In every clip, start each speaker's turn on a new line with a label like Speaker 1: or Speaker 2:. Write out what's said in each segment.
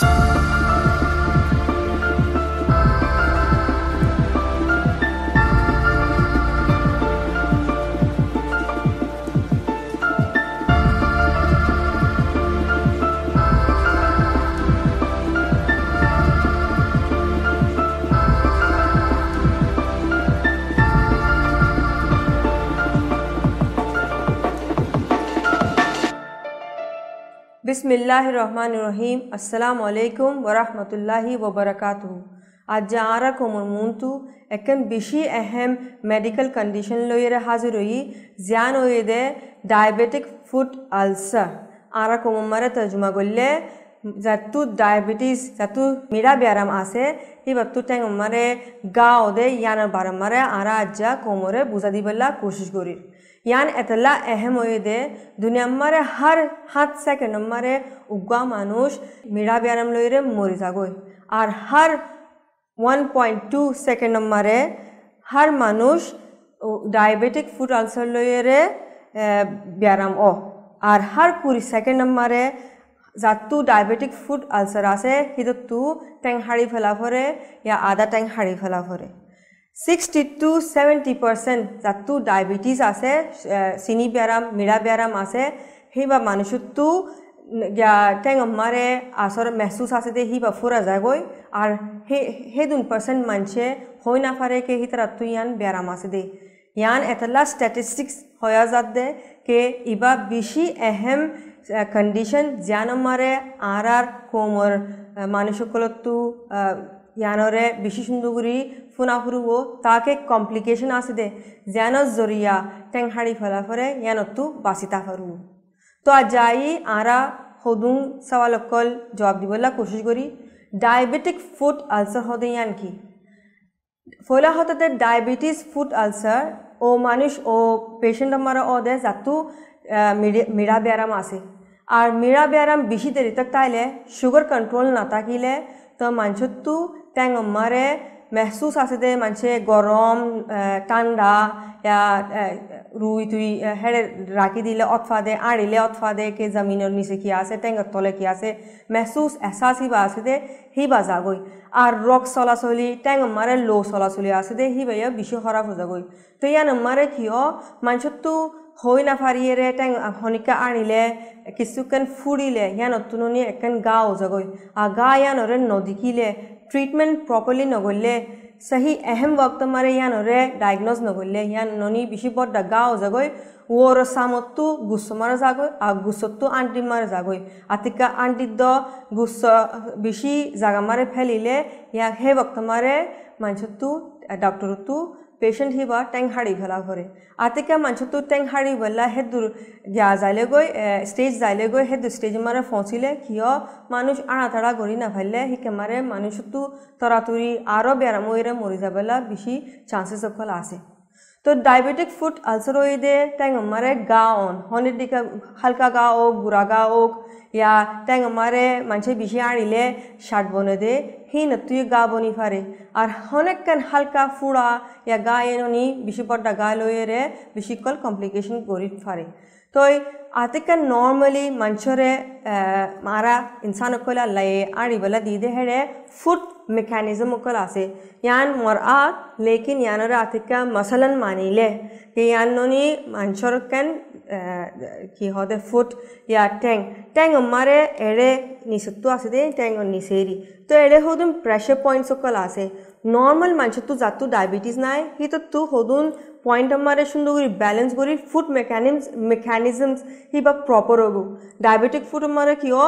Speaker 1: Podcast. Rahman রহিম আসসালামু আলাইকুম ওরহমতুল্লাহি ওবরাকাতু আজ আরা কোমর মুন্তু, একন বেশি এহেম মেডিকেল কন্ডিশন লইরে হাজির হই, জিয়ান দে ডায়াবেটিক ফুড আলসার আরা কোমর মারে তর্জমা করলে যাতু ডায়াবেটিস যাতু মিরা ব্যারাম আছে হি বাতু ট্যাং মারে গা ওদে ইয়ানোর বারাম মারে আরা আজ্জা কোমরে বুঝা দিবেলা কোশিশ করি ইয়ান এটা এহেম দে দুনিয়ামাৰে হাৰ সাত ছেকেণ্ড নম্বৰে উগোৱা মানুহ মীৰা ব্যায়াম লৈৰে মৰি যাগৈ আৰু হাৰ ওৱান পইণ্ট টু ছেকেণ্ড নম্বৰে হাৰ মানুহ ডায়েবেটিক ফুড আলচাৰ লৈৰে ব্যায়াম অ আৰু হাৰ কুৰি ছেকেণ্ড নম্বৰে যাতো ডায়েবেটিক ফুড আলচাৰ আছে সেইটোতো টেং শাৰী ফেলা ফৰে ইয়াৰ আদা টেং শাৰী ফেলা ফৰে ছিক্সটি টু ছেভেণ্টি পাৰ্চেণ্ট যাতো ডায়েবেটিছ আছে চিনি ব্যায়াম মীৰা ব্যায়াম আছে সেইবা মানুহটো টেং মাৰে আচৰ মেহচুচ আছে দে সিবা ফুৰা যায়গৈ আৰু সেই সেই দুন পাৰ্চেণ্ট মানুহে হৈ নাফাৰে কে সি তাৰাতো ইয়ান ব্যায়াম আছে দে। ইয়ান এটালা ষ্টেটিষ্টিক্স হয়া যাত দে কে ইবা বেছি এহেম কণ্ডিশ্যন জ্ঞান মাৰে আৰ আৰ কোমৰ মানুহসকলতো ইয়ানরে বেশি সুন্দর ফুনা ফুরুব তাকে কমপ্লিকেশন আছে দে যেন জরিয়া টেং হাড়ি ফেলা ফরে ইয়ানতো বাঁচিতা ফারু তো আজ যাই আরা সদুং সওয়ালকল জবাব দিবলা কোশিশ করি ডায়াবেটিক ফুড আলসার হদে ইয়ান কি ফয়লা হতে ডায়াবেটিস ফুড আলসার ও মানুষ ও পেশেন্ট আমার ও দে যাতু মিড়া ব্যায়াম আছে আর মিড়া ব্যায়াম বেশি দেরি তক তাইলে সুগার কন্ট্রোল না থাকিলে তো মানুষতো ট্যাং মারে মেহসুস আছে দে মানুষে গরম ঠান্ডা ইয়া রুই তুই হেড়ে রাখি দিলে অথফা দে আড়িলে অথফা দে কে জমিনের নিচে কি আছে ট্যাঙ্গর তলে কি আছে মেহসুস এসাস হিবা আছে দে হিবা যাগই আর রক চলাচলি ট্যাং মারে লো চলাচলি আছে দে হিবা ইয়া বেশি খারাপ হয়ে যাগই তো ইয়ান মারে কিয় মানুষতো হৈ নাফাৰিয়েৰে তেওঁ শনিকা আনিলে কিছুকেন ফুৰিলে ইয়া নতুননি একেন গা ওজগৈ আ গা ইয়ানৰে নদিকিলে ট্ৰিটমেণ্ট প্ৰপাৰলি নগলিলে চাহি এহেম বক্ত মাৰে ইয়ানৰে ডায়েগনজ নগলিলে ইয়াৰ ননি বেছি বৰ গা ওজগৈ ৱৰ চামতো মাৰা যাগৈ আৰু গুচতো আণ্টি মাৰ যাগৈ আটিকা আণ্টিত গুচ বেছি জাগামাৰে ফেলিলে ইয়াক সেই বক্ত মাৰে মাংসটো ডক্তৰটো পেশেন্ট হিবা টেং হাড়ি ফেলা ভরে আতিকা মানুষতো টেং হাড়ি বললা হেদুর গিয়া যাইলে গৈ ষ্টেজ যাইলে গৈ হেদু ষ্টেজ মারে ফচিলে কিয় মানুষ আড়া তাড়া গড়ি না ফেললে হিকে মারে মানুষতো আৰু বেড়ামইরে মরি যাবেলা বেশি চান্সেস অকল আছে তো ডায়াবেটিক ফুড আলসার দে ট্যাং মারে গা অন হনের দিকে হালকা গা হোক বুড়া গা হোক ইয়া ট্যাং মারে মানুষে বেশি আনিলে শার্ট বনে দে হি তুই গা বনি ফারে আর অনেকখান হালকা ফুড়া ইয়া গা এননি বেশি পর্দা গা লইয়ে বেশি কল কমপ্লিকেশন করি ফারে तो आते कन नॉर्मली मंचरे मारा इंसान को ला लाए आड़ी वाला दीदे है रे फुट मेकैनिज्म को ला से यान मर आ लेकिन यान रे आते का मसलन मानी ले कि यान नोनी मंचर कन कि हो फुट या टैंग टैंग हमारे ऐडे निसत्तु आसे दे टैंग और निसेरी तो ऐडे हो दम प्रेशर पॉइंट्स को ला से নর্মাল মানুষের তো যাতু ডায়াবেটিস নাই, হি তো তু হদুন পয়েন্ট আমারে সুন্দর করে ব্যালেন্স করি ফুড মেকানিজমস মেকানিজমস হি বা প্রপার হব। ডায়াবেটিক ফুড আমারে কিয়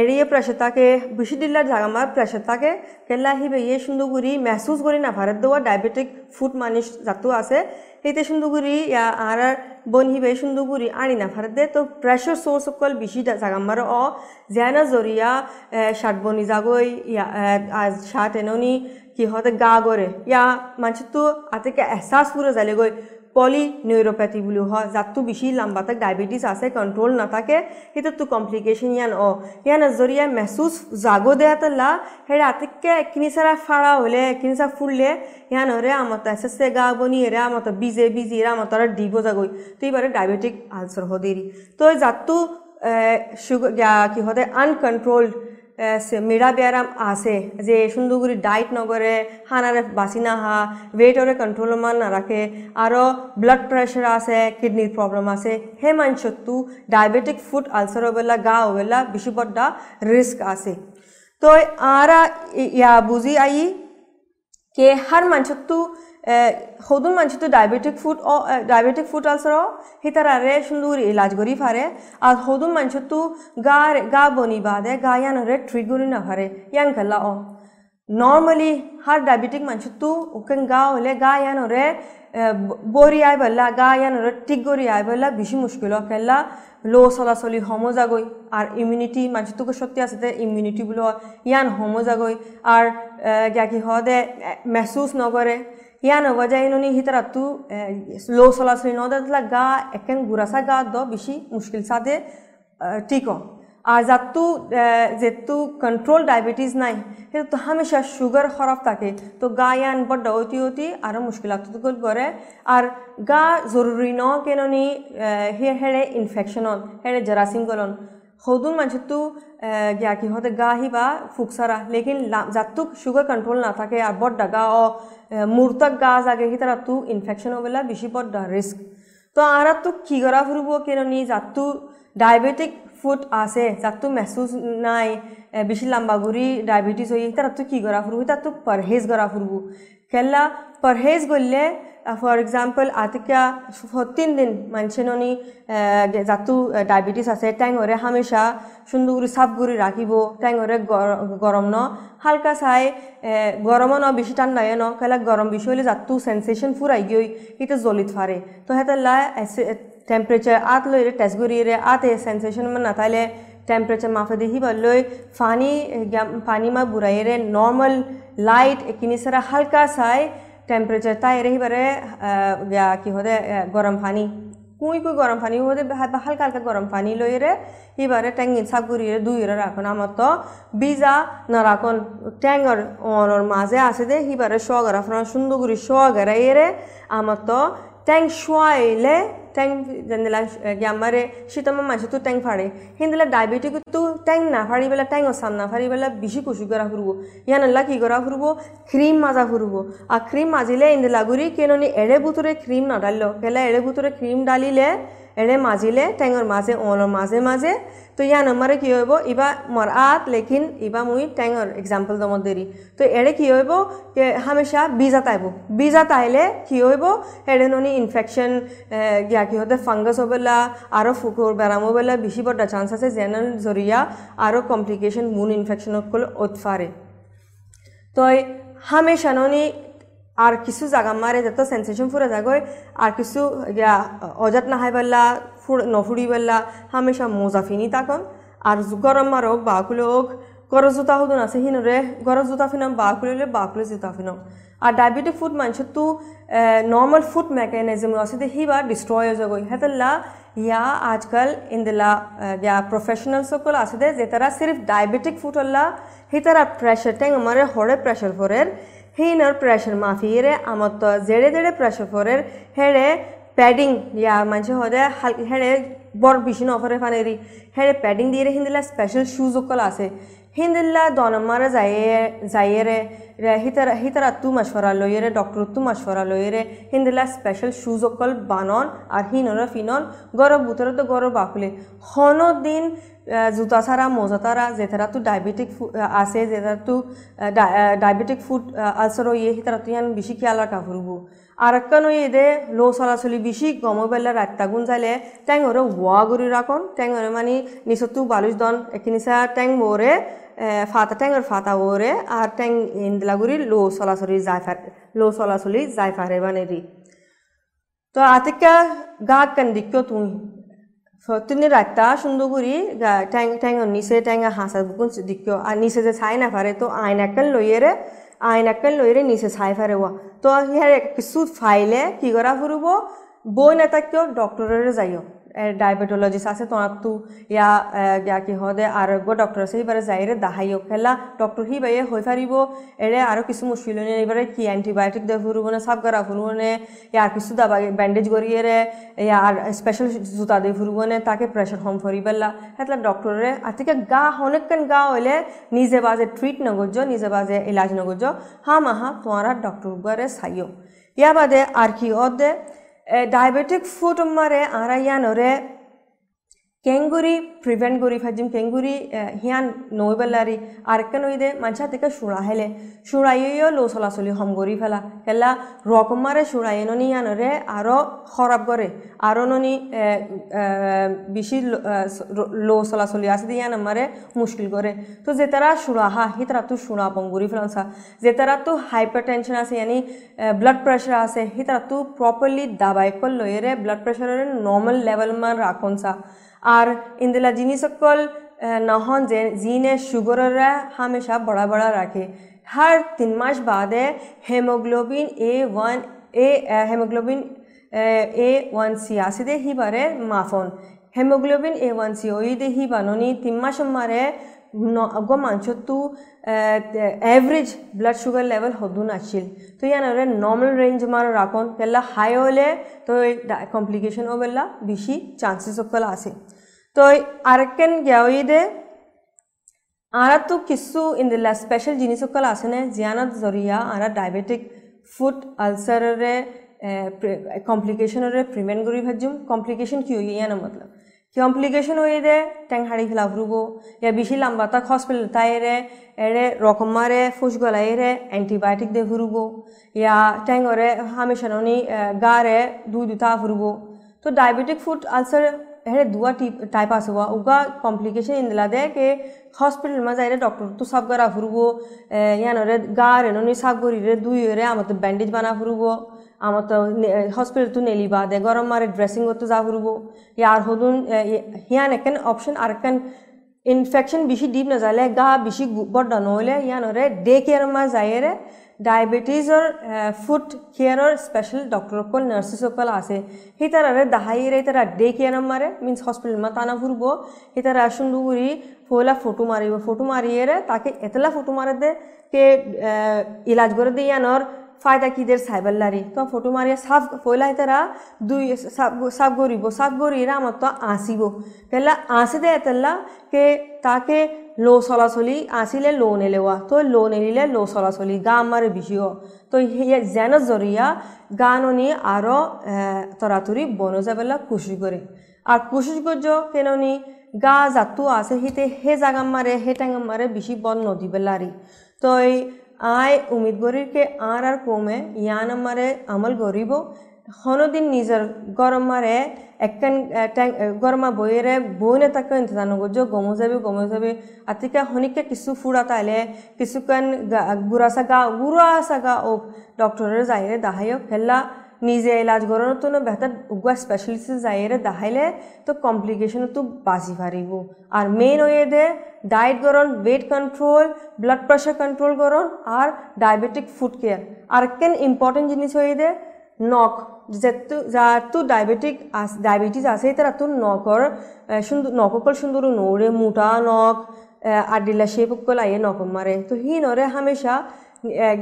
Speaker 1: এড়িয়ে প্রেশার থাকে বেশি দিল্লার জায়গা আমার প্রেশার থাকে কেলা হিবে ইয়ে সুন্দর করি মেহসুস করি না, ভারত দেওয়া ডায়াবেটিক ফুড মানুষ যাতো আছে। সেইতে সুন্দর করি ইয়া আর বন হিবে সুন্দর করি আনি না ভারত দে, তো প্রেশার সোর্স অকল বেশি জায়গা আমার অ। জেনা জরিয়া শার্ট বনি যাগৈ ইয়া শার্ট এননি কি হতে গা গরে। ইয়া মানুষ তো আতেকে এহসাস পুরো যালে গৈ পলি নিউৰোপেথি বুলিও হয় যাতটো বেছি লম্বা তাক ডায়েবেটিছ আছে কণ্ট্ৰল নাথাকে সেইটোতো কমপ্লিকেশ্যন ইয়ান অ ইয়ান জৰিয়া মেচুচ জাগো দিয়াত লা সেই আটাইতকৈ কিনিচাৰা ফাৰা হ'লে কিনিচাৰা ফুৰিলে ইয়ান হৰে আমত এছ এছ গা বনি হেৰে আমত বিজে বিজি হেৰে আমত দিব জাগৈ। তো এইবাৰ ডায়েবেটিক আলচাৰ হ'ব দেৰি। তই জাতটো চুগাৰ কিহঁতে আনকণ্ট্ৰ'ল্ড মিৰা ব্যায়াম আছে যে সুন্দর করে ডায়েট নকৰে খানাৰে বাচি নাহা ৱেইটৰে কণ্ট্ৰল মান নাৰাখে আৰু ব্লাড প্ৰেছাৰ আছে কিডনিৰ প্ৰব্লেম আছে সেই মানুষতো ডায়েবেটিক ফুড আলচাৰ হ'বলা গা হ'বলা বেছি বড্ডা রিস্ক আছে তো আরা ইয়া বুঝি আই কে হার মানুষতো সদুন মানুষতো diabetic foot diabetic foot ulcer হিতারে সুন্দর ইলাজ করি ফারে আর সদুন মানুষতো গা গা বনি বাদে গা ইয়ানরে ট্রিট করি না ফারে ইয়ান খেলা অ নর্মালি হার ডায়েবেটিক মানুষতো ওকে গা হলে গা ইয়ানরে বরি আই বললা গা ইয়ানরে ঠিক করি আই বললা বেশি মুশকিল খেলা লো চলাচলি হমো যাগৈ আর ইমিউনিটি মানুষটোকে সত্যি আছে ইমিউনিটি বলো ইয়ান হমো যাগৈ আর কি হদে মেহসুস নকরে yana vajaynuni hitaratu lo salasri nodatla গা একেন gurasa গা দ bishi মুশকিল sade টিকো আর যাতু যেহেতু কন্ট্রোল ডায়াবেটিস নাই সেহেতু তো হামেশা সুগার খরাব থাকে তো গা ইয়ান বড্ড অতি অতি আরও মুশকিলাত করে আর গা জরুরি ন কেননি হে হেড়ে ইনফেকশনন হেড়ে জরাসিম গলন সদুন মানুষতো গিয়া কি হতে গা হিবা ফুকসারা লেকিন যাতুক সুগার কন্ট্রোল না থাকে আর বড্ডা গা ও মূর্তক গা জাগে সি তারা তু ইনফেকশন হবেলা বেশি বড্ডা রিস্ক তো আর তো কি করা ফুরব কেননি যাতু ডায়াবেটিক ফুড আছে যাতু মেহসুস নাই বেশি লম্বা ঘুরি ডায়াবেটিস হয়ে তারা তো কি করা ফুরব তার তো পরহেজ করা ফুরব কেলা পরহেজ করলে ফর এক্সাম্পল আতিকা তিন দিন মানুষেননি যাতু ডায়াবেটিস আছে ট্যাঙরে হামেশা সুন্দর করে সাফ করে রাখিব ট্যাঙরে গরম ন হালকা চাই গরমও ন বেশি ঠান্ডায় ন কেলা গরম বেশি হলে যাতু সেন্সেশন ফুরাই গিয়ে এটা জলিত ফারে তো হেতে লা টেম্পারেচার আত লই টেস্ট করিয়ে আতে সেন্সেশন মানে না তাইলে টেম্পারেচার মাফে দেখি লই পানি পানি মা বুড়াইয়ে নর্মাল লাইট একিনি সারা হালকা চাই টেম্পারেচার তাই রহিবারে কি হতে গরম পানি। কুই কুই গরম পানি হতে হালকা হালকা গরম পানি লইরে এবারে ট্যাঙ্গিন সাপ করিয়ে দুইরে রাখুন। আমার তো বিজা না রাখুন। ট্যাঙ্গর অনর মাঝে আসে দে, হিবারে শ গরা সুন্দর করে শ এরে আমার তো ট্যাং শোয়াইলে ট্যাঙ্ক যেনেলা গ্যামারে শীতমা মাঝে তো টেং ফাড়ে হিন্দলা ডায়াবেটিক তো ট্যাঙ্ক না ফাড়ি বেলা ট্যাঙ্ক অসাম না ফাড়ি বেলা বেশি কুশি করা ফুরব ইয়ানলা কি করা ফুরব ক্রিম মাজা ফুরব আর ক্রিম মাজিলে ইন্দিলা গুড়ি কেননি এড়ে বুতুরে ক্রিম না ডাললো কেলা এড়ে বুতুরে ক্রিম ডালিলে এড়ে মাজিলে ট্যাঙ্গর মাঝে ওলর মাঝে মাঝে তো ইয়া নম্বরে কি হইব ইবা মর আত লেকিন ইবা মুই ট্যাঙ্গর এক্সাম্পল তোমার দেরি তো এড়ে কি হইব কে হামেশা বিজা তাইব বিজা তাইলে কি হইব এড়ে ননি ইনফেকশন গিয়া কি হতে ফাঙ্গাস হবেলা আরও ফুকুর বেড়াম হবেলা বেশি বড় চান্স আছে জেনারেল জরিয়া আরও কমপ্লিকেশন মুন ইনফেকশন হকল ওতফারে তো হামেশা ননি আর কিছু জাগা মারে যত সেন্সেশন ফুরে যাগৈ আর কিছু, ইয়া অজাত নাহাই ফুর নফুড়ি বেলা হামেশা মোজা ফিনি তাকন। আর গরম মারক বাকুলে হোক গরজ জোতা হদুন আছে হিনরে গরজ জোতা ফিনাম বাকুলে বাকুলে জোতা ফিনাম আর ডায়াবেটিক ফুড মানুষের তো নর্মাল ফুড মেকানিজম আছে দে হিবা ডিস্ট্রয় হয়ে যাগৈ। হেতলা ইয়া, আজকাল ইন্দলা ইয়া প্রফেশনাল সকল আছে দে, যে তারা সির্ফ ডায়াবেটিক ফুড হল্লা হি তারা প্রেশার ট্যাং আমার হরে প্রেশার ফরের হিনর প্রেশার মাফিরে আমার তো জেড়ে জেড়ে প্রেশার ফরের হেড়ে প্যাডিং ইয়া মানুষ হদে হেড়ে বড় বেশি নফরে ফানেরি হেড়ে প্যাডিং দিয়ে হিন্দিলা স্পেশাল শুজ সকল আছে হিন্দিল্লা দনমারে যাইয়ে যাইয়েরে হিতারা হিতারা তু মশওয়ারা লইয়েরে ডক্টর তু মশওয়ারা লইয়েরে হিন্দিল্লা স্পেশাল শুজ অকল বানন আর হিনর ফিনন গরব বুতরে তো গরব বাকুলে হন দিন জুতা ছাড়া মোজা তারা যেতারা তো ডায়াবেটিক আছে যেতারা তো ডায়াবেটিক ফুড আলসার ইয়ে হিতারা তো ইয়ান বেশি খেয়াল রাখা ফুরবো আর একখানো এদে লো চলাচলি বেশি গমো বেলা রাত্তা গুণ যাইলে ট্যাং ওরে ওয়া গুড়ি রাখন ট্যাং ওরে মানে নিচতো বালুচ দন একিনিসা ট্যাং মোরে ফাতা ট্যাঙর ফাতা ওরে আর ট্যাং ইন্দলাগুড়ি লো চলাচলি যাই ফার লো চলাচলি যাই ফারে মানে রি তো আতিকা গা কান দিক্য তুমি তিনি রাখতা সুন্দর করি ট্যাং ট্যাঙর নিচে ট্যাঙা হাসা বুকুন দিক্য আর নিচে যে ছাই না পারে তো আইন একখান লইয়েরে আইন একখান লইরে নিচে ছাই ফারে ওয়া তো ইয়ার কিছু ফাইলে কি করা ফুরব বই না থাকিও ডক্টরের যাইও डायबिटोलॉजिस्ट आसे तो तू या या कि हदे आरोग्य डॉक्टर से हिबारे जाहिर दाहाइयो खेला डॉक्टर ही बाइए हो फारिब एरे आरो किसु मुश्किल ने एबारे कि एंटीबायोटिक दे फुरबो ने साफ करा फुरबो ने या किसु दवा बैंडेज करिए रे या स्पेशल জুতা দিয়ে ফুরব নে তাকে প্রেশার হম ফরি বেলা হেতলা ডক্টরে আতিকে গা অনেকক্ষণ গা হইলে নিজে বাজে ট্রিট নগজ নিজে বাজে ইলাজ নগজ হাম আহা তোমারা ডক্টর গুয়ারে সাইও ইয়া বাদে আর কি অদে ডায়াবেটিক ফুট মারে আরা ইয়ানরে কেঙ্গুরি প্রিভেন্ট করি ফাজিম কেঙ্গুরি হিয়ান নই বেলারি আরেকখান ওই দে মানসা থেকে সুড়া হেলে সুড়াইও লো চলাচলি হম করি ফেলা কেলা রকমারে সুড়াই ননি ইয়ানরে আরও খরাব করে আরও ননি বেশি লো চলাচলি আছে ইয়ান আমারে মুশকিল করে তো যে তারা সুড়াহা হি তারা তো সুড়া বঙ্গুরি ফেলাংসা যে তারা তো হাইপার টেনশন আছে ইয়ানি ব্লাড প্রেশার আছে হি তারা তো প্রপারলি দাবাই লয়েরে ব্লাড প্রেশারের নর্মাল লেভেল মান আর ইন্দ্রলা যিনি সকল নহন যে জিনে সুগরের হামেশা বড়া বড়া রাখে হার তিন মাস বাদে haemoglobin A one A haemoglobin, A one C আসে দেহি হিবারে মাফন। হেমোগ্লোবিন এ ওয়ান সি ওই দে হি বানি তিন মাস মারে মাংসতো এভারেজ ব্লাড সুগার লেভেল হদুন আছিল তো ইয়ানরে নর্মাল রেঞ্জ মার রাখন কেলা হাই হলে তো কমপ্লিকেশন হবেলা বেশি চান্সেস সকল আছে তো আরেককেন গিয়াওইদে আরা তো কিছু ইন্দিলা স্পেশাল জিনিস সকল আছে নে জিয়ানত জরিয়া আরা ডায়াবেটিক ফুড আলসাররে কমপ্লিকেশনরে প্রিভেন্ট করি ভাজুম কমপ্লিকেশন কি হই ইয়ানা মতলব কমপ্লিকেশন হয়ে দে ট্যাং হাড়ি খেলা ফুরব ইয়া বেশি লম্বা তাক হসপিটাল তাইরে এরে রকমারে ফুস গলাইরে অ্যান্টিবায়োটিক দে ফুরব ইয়া ট্যাংরে হামেশানি গারে দুই দুটা ফুরব তো ডায়াবেটিক ফুড আলসার हेरे दुआ टाइप आसवा उगा कॉम्प्लिकेशन इंदला दे के हॉस्पिटल में जाइरे डॉक्टर तो सब करा फुरबो यान रे गार नो सब गरी रे दुई रे आम तो बैंडेज बना फुरबो আমাৰ তো হস্পিটেলটো নেলিবা দে গৰম মাৰে ড্ৰেছিঙতো যা ঘূৰিব ইয়াৰ সদুন সিয়ান একেন অপশ্যন আৰু একেন ইনফেকশ্যন বেছি ডিপ নাযালে গা বেছি বৰ নহ'লে ইয়ানৰে ডে কেয়াৰমা যায়েৰে ডায়েবেটিছৰ ফুড কেয়াৰৰ স্পেচিয়েল ডক্টৰসকল নাৰ্ছেছসকল আছে। সেই তাৰাৰে দাহাইৰে তাৰা ডে কেয়াৰম মাৰে মিনছ হস্পিটেলমা টানা ফুৰিব। সেই তাৰা চুন্দু কৰি ফুলা ফটো মাৰিব। ফটো মাৰিয়েৰে তাকে এতলা ফটো মাৰে দে কে ইলাজ কৰে দে ইয়ানৰ। কিদের সাইবাল্লারি তো ফটো মারিয়া সাফ ফইলাই তারা দুই সাফ গরিব, সাফ গরিরা আমার তো আসিব। কেলা আসি দে এতেলা কে তাকে লো চলাচলি আসিলে লো নেলেওয়া, তো লো নেলিলে লো চলাচলি, গা আমার বিষয় তো যেন জরিয়া গাননি আরও তরাতরি বনো যাবেলা খুশি করে আর খুশি করছ কেননি গা জাতু আছে হিতে হে জাগা মারে হে টাঙ্গা মারে বেশি বন নদী বেলারি তো আয় উমিদ গরিরকে আর আর কমে ইয়ান আমারে আমল গরিব হনদিন নিজের গরম মারে একখান গরমা বইয়েরে বইনে তাকে ইন্তজার নগজ গমো যাবি গমো যাবি আতিকা হনিকে কিছু ফুড়া তাইলে কিছুকান গুড়া সাগা গুড়া সাগা ও ডক্টরের যাইরে দাহাইও হেল্লা নিজে ইলাজ করানোর তো বেহতার উগুয়া স্পেশালিস্ট যাইরে দাহাইলে তো কমপ্লিকেশন তো বাঁচি পারিব আর মেইন হয়ে দে diet গরণ weight control blood pressure control গরণ, আর ডায়াবেটিক ফুড কেয়ার আর কেন ইম্পর্টেন্ট জিনিস হয়ে দে নখ যেহেতু যার ডায়াবেটিক ডায়াবেটিস আছে তারা তো নখর সুন্দর নখকল সুন্দর নৌরে, মোটা নখ আডিলা শেপকল আইয়ে নখ মারে। তো হি নরে হামেশা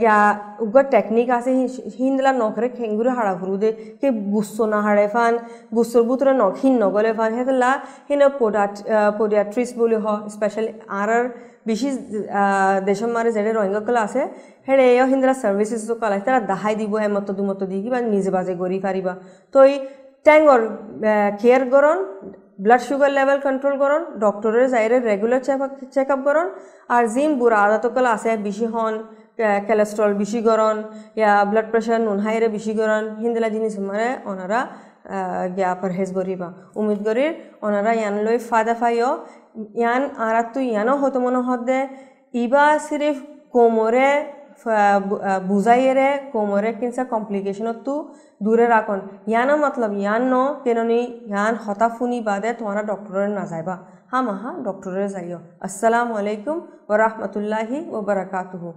Speaker 1: গ্যা উগর টেকনিক আছে হিন্দলা নখরে খেঙ্গুরে হাড়া ফুরু দে কে গুস্সো না হাড়ে ফান গুস্সোর বুতরে নখ হিন নগলে ফান হেতলা হিন পোডাট পোডিয়াট্রিস বলি হ স্পেশাল আর বেশি দেশম মারে যেটা রোহিঙ্গা আছে হেড়ে এও হিন্দরা সার্ভিসেস কলা তারা দাহাই দিব এমত দুমত দি কিবা নিজে বাজে গড়ি পারিবা তো এই ট্যাঙ্গর কেয়ার করন ব্লাড সুগার লেভেল কন্ট্রোল করন ডক্টরের যাইরে রেগুলার চেক আপ করন আর জিম বুড়া আদাতকল আছে বেশি হন কোলেস্ট্রল বেশি ইয়া ব্লাড প্রেশার নুন হাইরে বেশি হিন্দলা জিনিস মানে ওনারা গিয়া পরহেজ করিবা উমিদ করির ওনারা ইয়ান লই ফায়দা ফাইও ইয়ান আরা তো ইয়ানো হতো মনে হতে ইবা সিরিফ কোমরে বুঝাইয়েরে কোমরে কিনসা কমপ্লিকেশনত দূরে রাখন। ইয়ানো মতলব ইয়ান ন, কেননি ইয়ান হতা ফুনি বাদে তোমারা ডক্টরের না যাইবা। হা মাহা ডক্টরের যাইও। আসসালামু আলাইকুম ওরহমতুল্লাহি ওবরাকাতুহু